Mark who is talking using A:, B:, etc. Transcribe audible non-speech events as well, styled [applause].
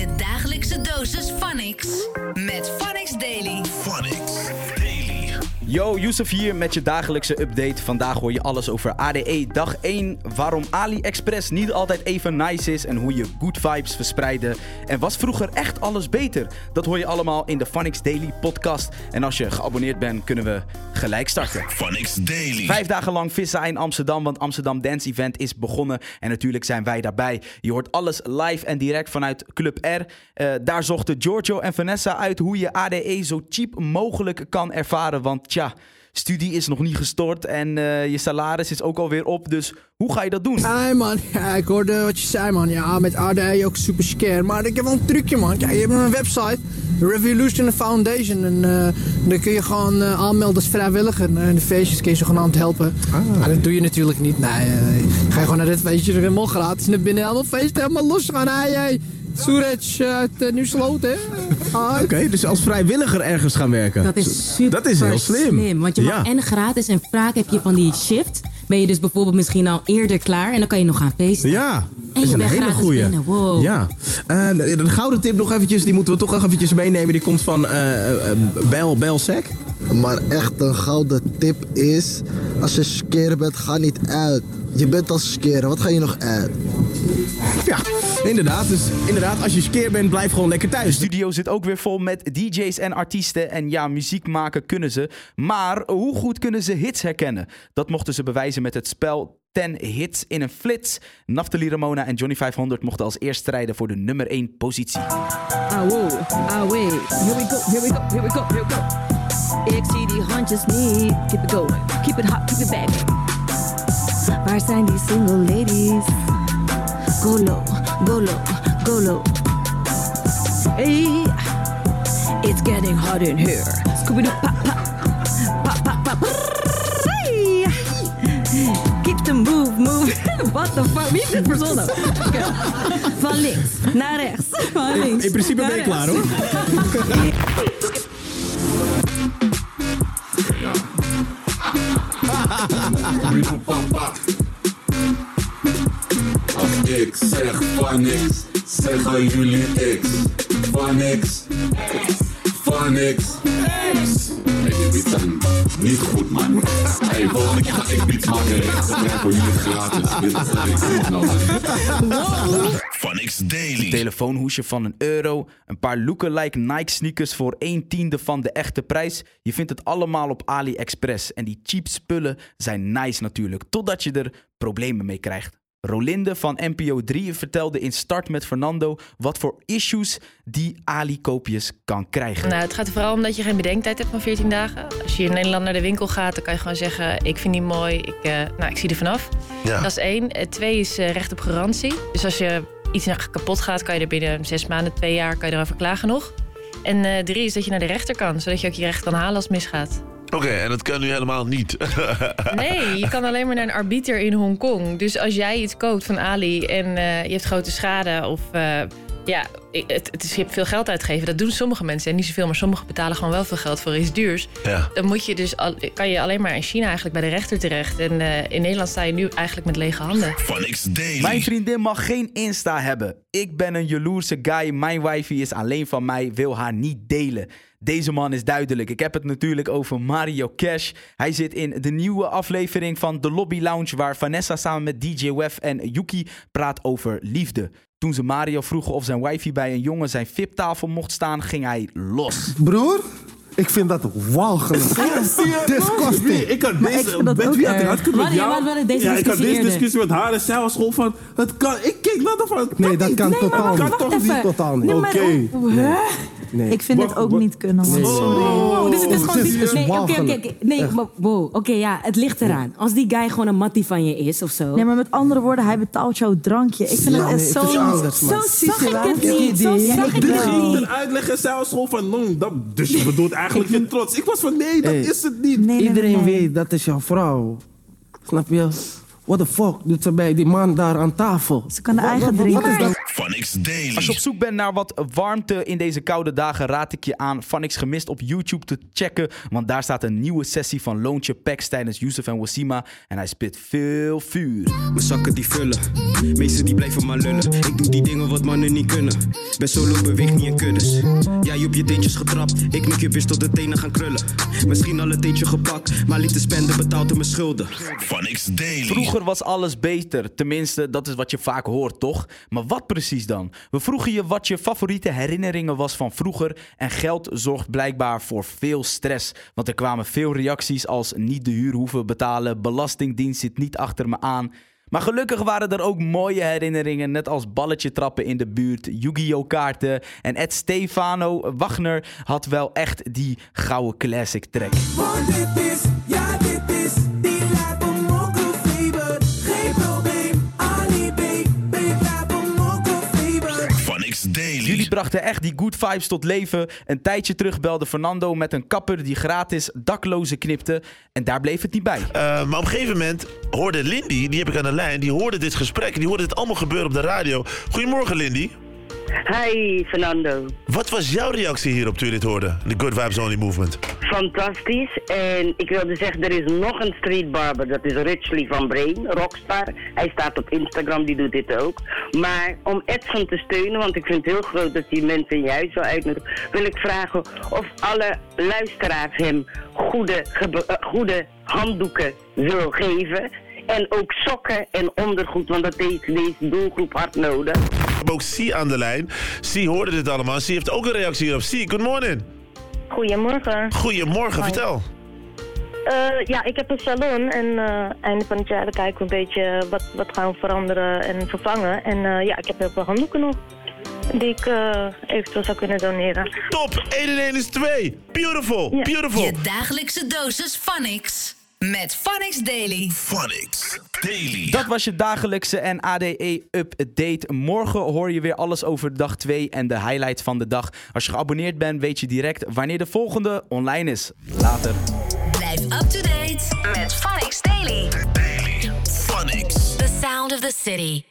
A: Je dagelijkse dosis Phonics. Met Phonics Daily.
B: Yo, Yusuf hier met je dagelijkse update. Vandaag hoor je alles over ADE dag 1, waarom AliExpress niet altijd even nice is en hoe je good vibes verspreiden. En was vroeger echt alles beter? Dat hoor je allemaal in de Phonics Daily podcast. En als je geabonneerd bent, kunnen we gelijk starten.
C: Phonics Daily.
B: Vijf dagen lang vissen in Amsterdam, want Amsterdam Dance Event is begonnen. En natuurlijk zijn wij daarbij. Je hoort alles live en direct vanuit Club R. Eh, daar zochten Giorgio en Vanessa uit hoe je ADE zo cheap mogelijk kan ervaren. Want tja, studie is nog niet gestort en eh, je salaris is ook alweer op. Dus hoe ga je dat doen?
D: Hey man, ja, ik hoorde wat je zei man. Ja, met ADE ook super scare. Maar ik heb wel een trucje man. Kijk, je hebt een website, Revolution Foundation. En eh, dan kun je gewoon eh, aanmelden als vrijwilliger. En de feestjes kun je ze gewoon aan het helpen. Maar dat doe je natuurlijk niet. Nee, ga je gewoon naar dit feestje helemaal gratis naar binnen. Allemaal feesten, helemaal los gaan. Hey, hey. Soeraj uit uh, Nieuw-Sloten. hè?
E: Oké, dus als vrijwilliger ergens gaan werken.
F: Dat is super
E: Dat is heel slim.
F: Want je mag
E: Ja.
F: en gratis en vaak heb je van die shift. Ben je dus bijvoorbeeld misschien al eerder klaar en dan kan je nog gaan feesten.
E: Ja,
F: En
E: dat is
F: je
E: een
F: bent
E: hele goeie.
F: binnen, wow.
E: Ja. Eh, de de gouden tip nog eventjes, die moeten we toch nog eventjes meenemen. Die komt van eh, eh, Bel, Belsec.
G: Maar echt een gouden tip is, als je skeren bent, ga niet uit. Je bent al skeren, wat ga je nog uit?
E: Ja, inderdaad. Dus inderdaad, als je skeer bent, blijf gewoon lekker
B: De
E: thuis.
B: studio zit ook weer vol met DJ's en artiesten. En ja, muziek maken kunnen ze. Maar hoe goed kunnen ze hits herkennen? Dat mochten ze bewijzen met het spel 10 hits in een flits. Naftali Ramona en Johnny 500 mochten als eerst strijden voor de nummer 1 positie.
H: Ah, wow. Here we go, here we go, here we go, here we go. Ik zie die handjes niet. Keep it going, keep it hot, keep it back. Waar zijn die single ladies? Go low, go low, go low. Hey, it's getting hot in here. Scooby-Doo, pop, pop, The move, move. [laughs] What the fuck? Wie is dit verzonnen? Oké. Van links naar rechts. Van links
E: In principe ben je klaar hoor.
I: Als ik zeg van niks, zeggen jullie X. Van niks, van niks. Hey, die beats zijn niet goed, man. Hey, volgende keer ga ik beats maken. Ik zeg voor jullie gratis. Dit is wat ik goed nodig.
C: Phonics Daily.
B: Telefoonhoesje van een euro, een paar lookalike Nike sneakers voor 1 tiende van de echte prijs. Je vindt het allemaal op AliExpress. En die cheap spullen zijn nice natuurlijk, totdat je er problemen mee krijgt. Rolinde van NPO 3 vertelde in Start met Fernando wat voor issues die Ali-koopjes kan krijgen.
J: Nou, het gaat er vooral om dat je geen bedenktijd hebt van 14 dagen. Als je in Nederland naar de winkel gaat, dan kan je gewoon zeggen: Ik vind die mooi, ik, eh, nou, ik zie er vanaf.
C: Ja.
J: Dat is één. Eh, twee is eh, recht op garantie. Dus als je iets kapot gaat, kan je er binnen zes maanden, twee jaar kan je erover klagen nog. En eh, drie is dat je naar de rechter kan, zodat je ook je recht kan halen als het misgaat.
C: Oké, en dat kan nu helemaal niet. [laughs]
J: Nee, je kan alleen maar naar een arbiter in Hongkong. Dus als jij iets koopt van Ali en eh, je hebt grote schade of eh, ja, het, het is, je hebt veel geld uitgegeven. Dat doen sommige mensen en niet zoveel, maar sommigen betalen gewoon wel veel geld voor iets duurs.
C: ja.
J: Dan moet je dus al, kan je alleen maar in China eigenlijk bij de rechter terecht. En eh, in Nederland sta je nu eigenlijk met lege handen.
C: Daily.
B: Mijn vriendin mag geen Insta hebben. Ik ben een jaloerse guy. Mijn wifey is alleen van mij, wil haar niet delen. Deze man is duidelijk. Ik heb het natuurlijk over Mario Cash. Hij zit in de nieuwe aflevering van The Lobby Lounge... waar Vanessa samen met DJ Wef en Yuki praat over liefde. Toen ze Mario vroegen of zijn wifey bij een jongen zijn VIP-tafel mocht staan... ging hij los.
K: Broer, ik vind dat walgelijk. [laughs] Disgusting.
L: Ik had
H: ik vind dat
L: met wie had ik?
H: erg.
L: Had ik het met
F: Wanneer-
L: jou?
F: wanneer deze
L: ja, ik had
F: discussie
L: deze
F: eerder?
L: discussie met haar en zij was gewoon van, het kan, ik keek naar van, het
K: Nee, dat kan totaal
L: kan
K: niet.
L: toch
H: Wacht
L: niet?
H: even.
K: totaal niet.
H: Nee,
L: Oké.
H: Huh?
K: Nee.
H: Ik vind het ook niet kunnen, man. Sorry.
F: Oh, dus het is
K: Oh,
F: gewoon
K: dit
F: Nee, oké, oké. Nee, maar wow. Oké, ja, het ligt eraan. Als die guy gewoon een mattie van je is of zo...
H: Nee, maar met andere woorden, hij betaalt jouw drankje. Ik vind
K: Ja,
H: het echt
K: nee,
H: zo...
K: het anders.
H: Zo
F: zag ik het niet. Zo
K: Die-
F: zag ik het
L: ging
F: niet.
L: het uitleggen en zij was gewoon van, "Mm, dat, dus je bedoelt eigenlijk je trots. Ik was van, nee, dat is het niet.
K: Iedereen weet, dat is jouw vrouw. Snap je? What the fuck doet ze bij die man daar aan tafel? Ze
M: kan eigen drinken.
C: Phonics Daily.
B: Als je op zoek bent naar wat warmte in deze koude dagen, raad ik je aan Vanix Gemist op YouTube te checken. Want daar staat een nieuwe sessie van Loontje Packs tijdens Yusuf en Wasima. En hij spit veel vuur.
N: Mijn zakken die vullen, meesten die blijven maar lullen. Ik doe die dingen wat mannen niet kunnen. Ben solo, beweeg niet in kuddes. Jij op je teentjes getrapt, ik nu je wist tot de tenen gaan krullen. Misschien al een teentje gepakt, maar liet de spenden betaald door mijn schulden.
C: Phonics Daily.
B: Vroeger was alles beter. Tenminste, dat is wat je vaak hoort, toch? Maar wat precies dan? We vroegen je wat je favoriete herinneringen was van vroeger. En geld zorgt blijkbaar voor veel stress. Want er kwamen veel reacties als niet de huur hoeven betalen, belastingdienst zit niet achter me aan. Maar gelukkig waren er ook mooie herinneringen, net als balletje trappen in de buurt, Yu-Gi-Oh kaarten en Ed Stefano Wagner had wel echt die gouden classic track. Brachten echt die good vibes tot leven. Een tijdje terug belde Fernando met een kapper die gratis daklozen knipte. En daar bleef het niet bij.
C: Eh, maar op een gegeven moment hoorde Lindy, die heb ik aan de lijn, die hoorde dit gesprek en die hoorde dit allemaal gebeuren op de radio. Goedemorgen Lindy.
O: Hi, Fernando.
C: Wat was jouw reactie hierop toen je dit hoorde? De Good Vibes Only Movement.
O: Fantastisch. En ik wilde zeggen, er is nog een street barber. Dat is Richley van Brain, rockstar. Hij staat op Instagram, die doet dit ook. Maar om Edson te steunen, want ik vind het heel groot dat hij mensen in je huis wil uitnodigen... wil ik vragen of alle luisteraars hem goede, eh, goede handdoeken wil geven... En ook sokken en ondergoed, want dat heeft deze doelgroep hard nodig.
C: Hebben ook C aan de lijn. C hoorde dit allemaal. C heeft ook een reactie hierop. C, good morning.
P: Goedemorgen.
C: Goedemorgen,
P: Hoi.
C: vertel.
P: Eh, ja, ik heb een salon en eh einde van het jaar kijken we een beetje wat, wat gaan we veranderen en vervangen. En eh, ja, ik heb heel veel handdoeken nog die ik eh, eventueel zou kunnen doneren.
C: Top, 1 en 1 is 2. Beautiful, beautiful.
A: Je dagelijkse dosis Phonics. Met Phonics Daily.
C: Phonics Daily.
B: Dat was je dagelijkse en ADE-update. Morgen hoor je weer alles over dag 2 en de highlight van de dag. Als je geabonneerd bent, weet je direct wanneer de volgende online is. Later.
A: Blijf up to date met Phonics Daily.
C: Phonics.
A: The sound of the city.